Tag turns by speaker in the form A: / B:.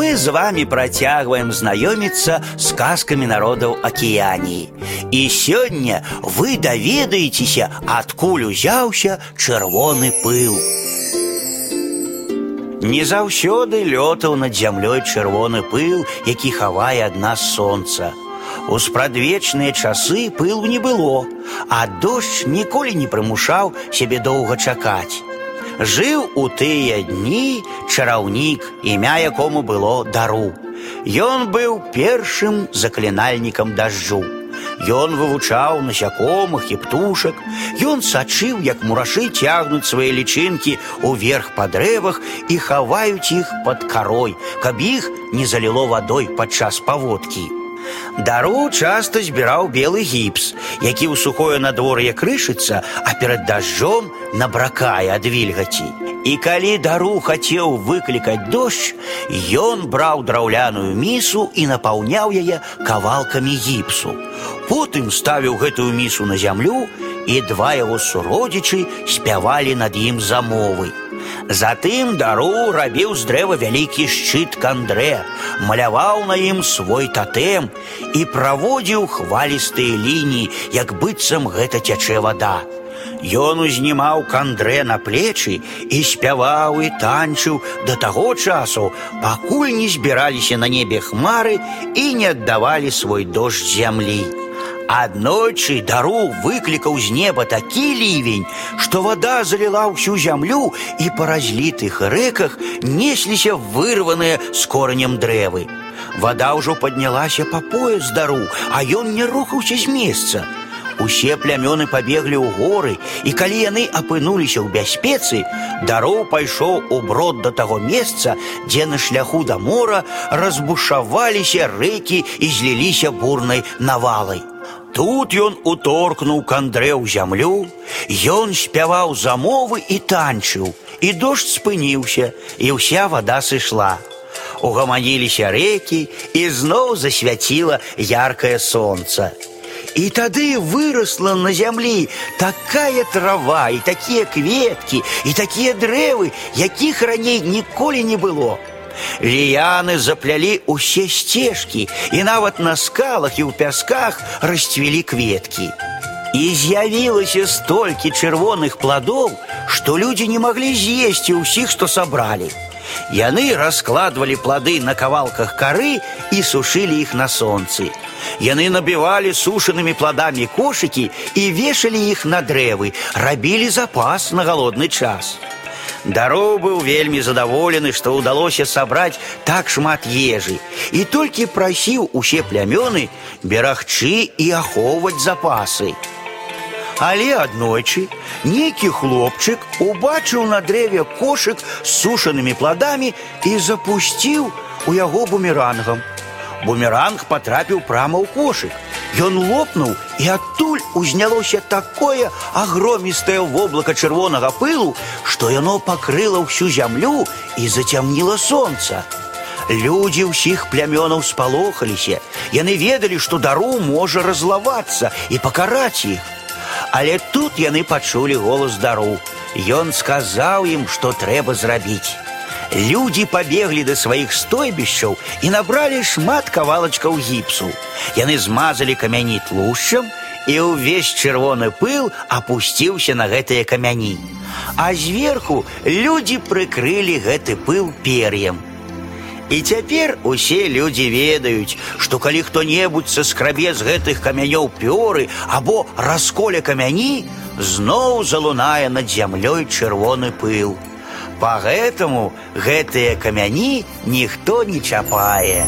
A: мы з вами працягваем знаёміцца з казкамі народаў акіяніі. І сёння вы даведаецеся, адкуль узяўся чырвоны пыл. Не заўсёды лётаў над зямлёй чырвоны пыл, які хавае ад нас сонца. У спрадвечныя часы пылу не было, а дождж ніколі не прымушаў сябе доўга чакаць. Жыў у тыя дні чараўнік, імя якому было дару. Ён быў першым заклінальнікам дажджу. Ён вывучаў насякомых і птушак. Ён сачыў, як мурашы цягнуць свае лічынкі ўверх па дрэвах і хаваюць іх пад карой, каб іх не заліло вадой падчас паводкі. Дару часта збіраў белы гіпс, які ў сухое надвор'е крышыцца, а перад дажджом набракае ад вільгаці. І калі дару хацеў выклікаць дождж, ён браў драўляную місу і напаўняў яе кавалкамі гіпсу. Потым ставіў гэтую місу на зямлю, і два яго суродзічы спявалі над ім замовы. Затым дару рабіў з дрэва вялікі шчыт кандрэ, маляваў на ім свой татэм і праводзіў хвалістыя лініі, як быццам гэта цячэ вада. Ён узнімаў кандрэ на плечы і спяваў і танчыў да таго часу, пакуль не збіраліся на небе хмары і не аддавалі свой дождж зямлі. Аднойчы дару выклікаў з неба такі лівень, што вада заліла ўсю зямлю і па разлітых рэках несліся вырваныя з коранем дрэвы. Вада ўжо паднялася па пояс дару, а ён не рухаўся з месца. Усе плямёны пабеглі ў горы, і калі яны апынуліся ў бяспецы, дароў пайшоў у брод да таго месца, дзе на шляху да мора разбушаваліся рэкі і зліліся бурнай навалай. Тут ён уторкнуў кандрэ ў зямлю, Ён спяваў замовы і танчыў, і дождж спыніўся, і ўся вада сышла. Угаманіліся рэкі і зноў засвяціла яркае сонца. І тады выросла на зямлі такая трава і такія кветкі і такія дрэвы, якіх раней ніколі не было. Ліяны заплялі ўсе сцежкі і нават на скалах і ў пясках расцвілі кветкі. І з'явілася столькі чырвоных пладоў, што людзі не маглі з'есці ўсіх, што сабралі. Яны раскладвалі плады на кавалках кары і сушылі іх на сонцы. Яны набівалі сушанымі пладамі кошыкі і вешалі іх на дрэвы, рабілі запас на галодны час. Дароў быў вельмі задаволены, што ўдалося сабраць так шмат ежы і толькі прасіў усе плямёны берагчы і ахоўваць запасы. Але аднойчы нейкі хлопчык убачыў на дрэве кошык з сушанымі пладамі і запусціў у яго бумерангам. Бумеранг патрапіў прама ў кошык. Ён лопнуў, і адтуль узнялося такое агромістае воблака чырвонага пылу, што яно пакрыла ўсю зямлю і зацямніла сонца. Людзі ўсіх плямёнаў спалохаліся. Яны ведалі, што дару можа разлавацца і пакараць іх. Але тут яны пачулі голас дару. Ён сказаў ім, што трэба зрабіць. Людзі пабеглі да сваіх стойбішчаў і набралі шмат кавалачкаў гіпсу. Яны змазалі камяні тлушчам, і ўвесь чырвоны пыл апусціўся на гэтыя камяні. А зверху людзі прыкрылі гэты пыл пер'ем. І цяпер усе людзі ведаюць, што калі хто-небудзь саскрабе з гэтых камянёў пёры або расколе камяні, зноў залунае над зямлёй чырвоны пыл. Поэтому гэтыя камяні ніхто не чапае.